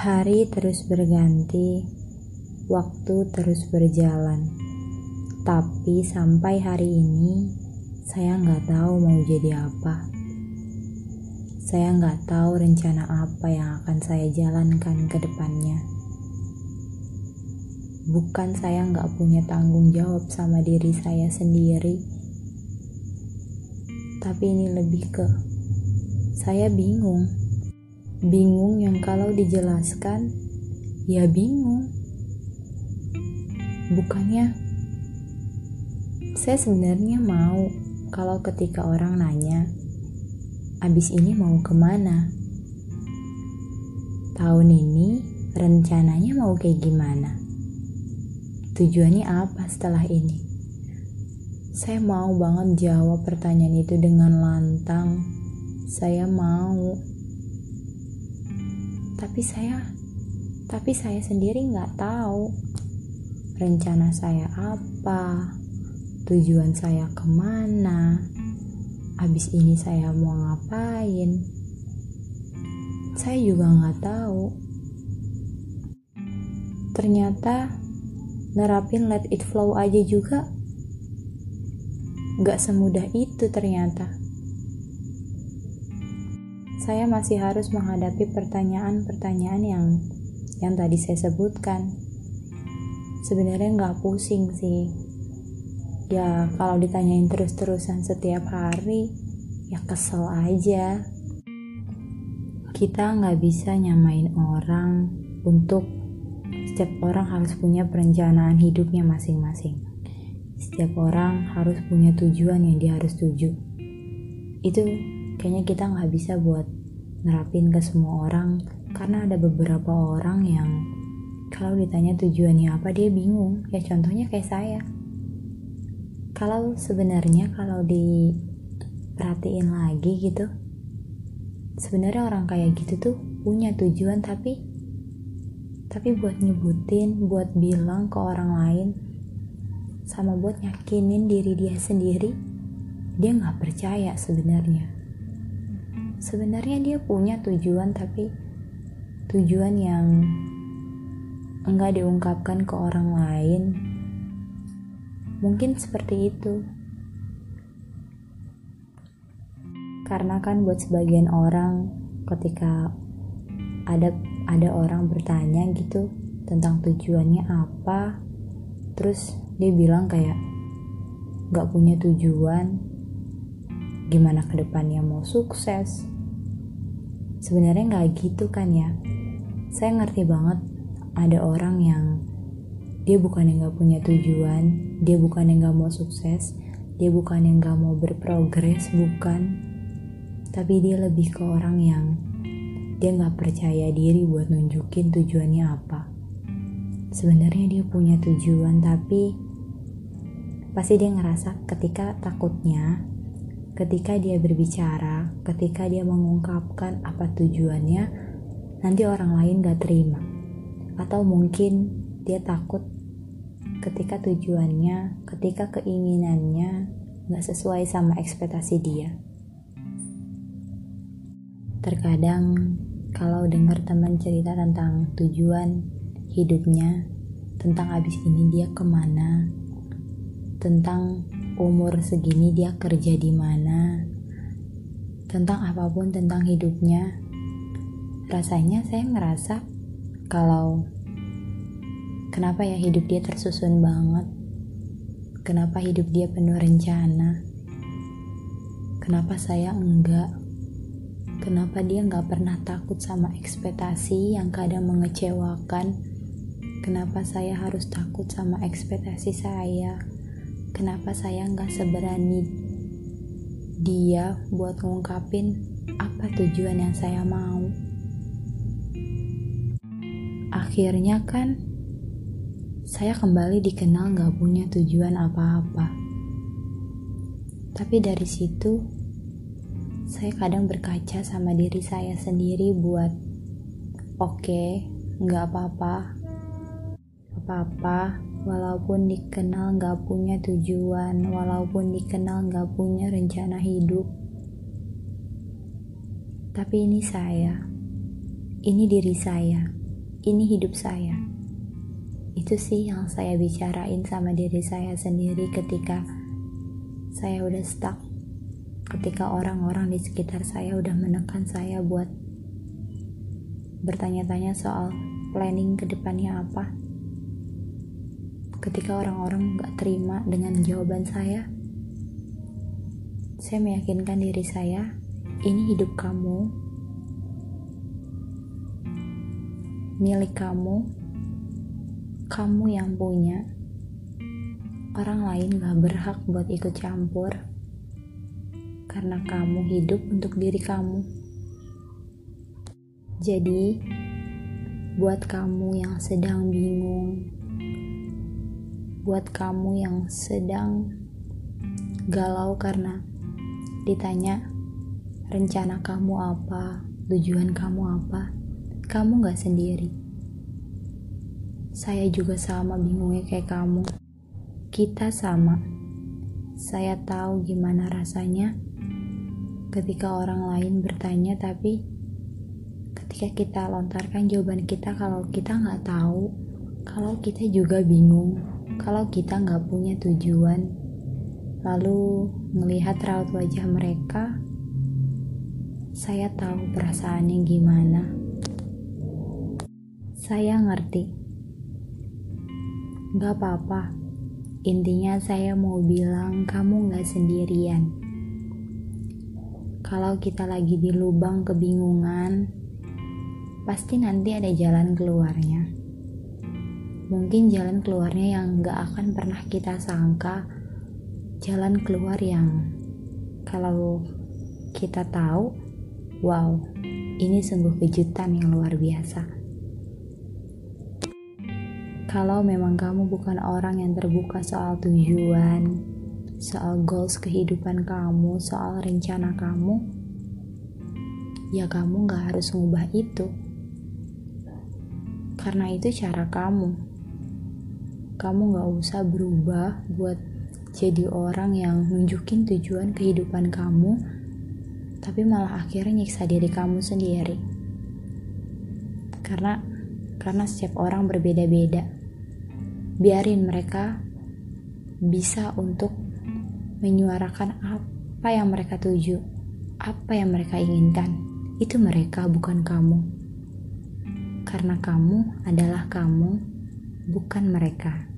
Hari terus berganti, waktu terus berjalan. Tapi sampai hari ini, saya nggak tahu mau jadi apa. Saya nggak tahu rencana apa yang akan saya jalankan ke depannya. Bukan saya nggak punya tanggung jawab sama diri saya sendiri, tapi ini lebih ke saya bingung bingung yang kalau dijelaskan ya bingung. Bukannya saya sebenarnya mau kalau ketika orang nanya abis ini mau ke mana tahun ini rencananya mau kayak gimana? Tujuannya apa setelah ini? Saya mau banget jawab pertanyaan itu dengan lantang. Saya mau tapi saya tapi saya sendiri nggak tahu rencana saya apa tujuan saya ke mana habis ini saya mau ngapain. Saya juga nggak tahu. Ternyata nerapin let it flow aja juga nggak semudah itu ternyata saya masih harus menghadapi pertanyaan-pertanyaan yang yang tadi saya sebutkan. Sebenarnya nggak pusing sih. Ya kalau ditanyain terus-terusan setiap hari, ya kesel aja. Kita nggak bisa nyamain orang untuk setiap orang harus punya perencanaan hidupnya masing-masing. Setiap orang harus punya tujuan yang dia harus tuju. Itu kayaknya kita nggak bisa buat nerapin ke semua orang karena ada beberapa orang yang kalau ditanya tujuannya apa dia bingung. Ya contohnya kayak saya. Kalau sebenarnya kalau diperhatiin lagi gitu sebenarnya orang kayak gitu tuh punya tujuan tapi tapi buat nyebutin buat bilang ke orang lain sama buat yakinin diri dia sendiri dia nggak percaya sebenarnya sebenarnya dia punya tujuan tapi tujuan yang enggak diungkapkan ke orang lain. Mungkin seperti itu. Karena kan buat sebagian orang ketika ada ada orang bertanya gitu tentang tujuannya apa terus dia bilang kayak nggak punya tujuan gimana ke depannya mau sukses. Sebenarnya nggak gitu kan ya. Saya ngerti banget ada orang yang dia bukan yang nggak punya tujuan dia bukan yang nggak mau sukses dia bukan yang nggak mau berprogres bukan. Tapi dia lebih ke orang yang dia nggak percaya diri buat nunjukin tujuannya apa. Sebenarnya dia punya tujuan tapi pasti dia ngerasa ketika takutnya ketika dia berbicara, ketika dia mengungkapkan apa tujuannya, nanti orang lain gak terima. Atau mungkin dia takut ketika tujuannya, ketika keinginannya gak sesuai sama ekspektasi dia. Terkadang kalau dengar teman cerita tentang tujuan hidupnya, tentang abis ini dia ke mana, tentang umur segini dia kerja di mana, tentang apa pun tentang hidupnya. Rasanya saya ngerasa kalau kenapa ya hidup dia tersusun banget. Kenapa hidup dia penuh rencana? Kenapa saya enggak? Kenapa dia nggak pernah takut sama ekspektasi yang kadang mengecewakan? Kenapa saya harus takut sama ekspektasi saya? Kenapa saya nggak seberani dia buat ngungkapin apa tujuan yang saya mau? Akhirnya kan saya kembali dikenal nggak punya tujuan apa-apa. Tapi dari situ saya kadang berkaca sama diri saya sendiri buat oke okay, nggak apa-apa. Apa-apa walaupun dikenal gak punya tujuan, walaupun dikenal gak punya rencana hidup. Tapi ini saya, ini diri saya, ini hidup saya. Itu sih yang saya bicarain sama diri saya sendiri ketika saya udah stuck. Ketika orang-orang di sekitar saya udah menekan saya buat bertanya-tanya soal planning ke depannya apa. Ketika orang-orang gak terima dengan jawaban saya, saya meyakinkan diri saya, ini hidup kamu, milik kamu, kamu yang punya. Orang lain gak berhak buat ikut campur, karena kamu hidup untuk diri kamu. Jadi, buat kamu yang sedang bingung, buat kamu yang sedang galau karena ditanya rencana kamu apa, tujuan kamu apa, kamu gak sendiri. Saya juga sama bingungnya kayak kamu. Kita sama. Saya tahu gimana rasanya ketika orang lain bertanya tapi ketika kita lontarkan jawaban kita kalau kita nggak tahu, kalau kita juga bingung, kalau kita nggak punya tujuan, lalu melihat raut wajah mereka, saya tahu perasaannya gimana. Saya ngerti. Gak apa-apa. Intinya saya mau bilang kamu gak sendirian. Kalau kita lagi di lubang kebingungan, pasti nanti ada jalan keluarnya. Mungkin jalan keluarnya yang gak akan pernah kita sangka, jalan keluar yang kalau kita tahu, wow, ini sungguh kejutan yang luar biasa. Kalau memang kamu bukan orang yang terbuka soal tujuan, soal goals kehidupan kamu, soal rencana kamu, ya kamu gak harus ngubah itu. Karena itu cara kamu. Kamu gak usah berubah buat jadi orang yang nunjukin tujuan kehidupan kamu, tapi malah akhirnya nyiksa diri kamu sendiri. Karena karena setiap orang berbeda-beda biarin mereka bisa untuk menyuarakan apa yang mereka tuju, apa yang mereka inginkan. Itu mereka, bukan kamu. Karena kamu adalah kamu, bukan mereka.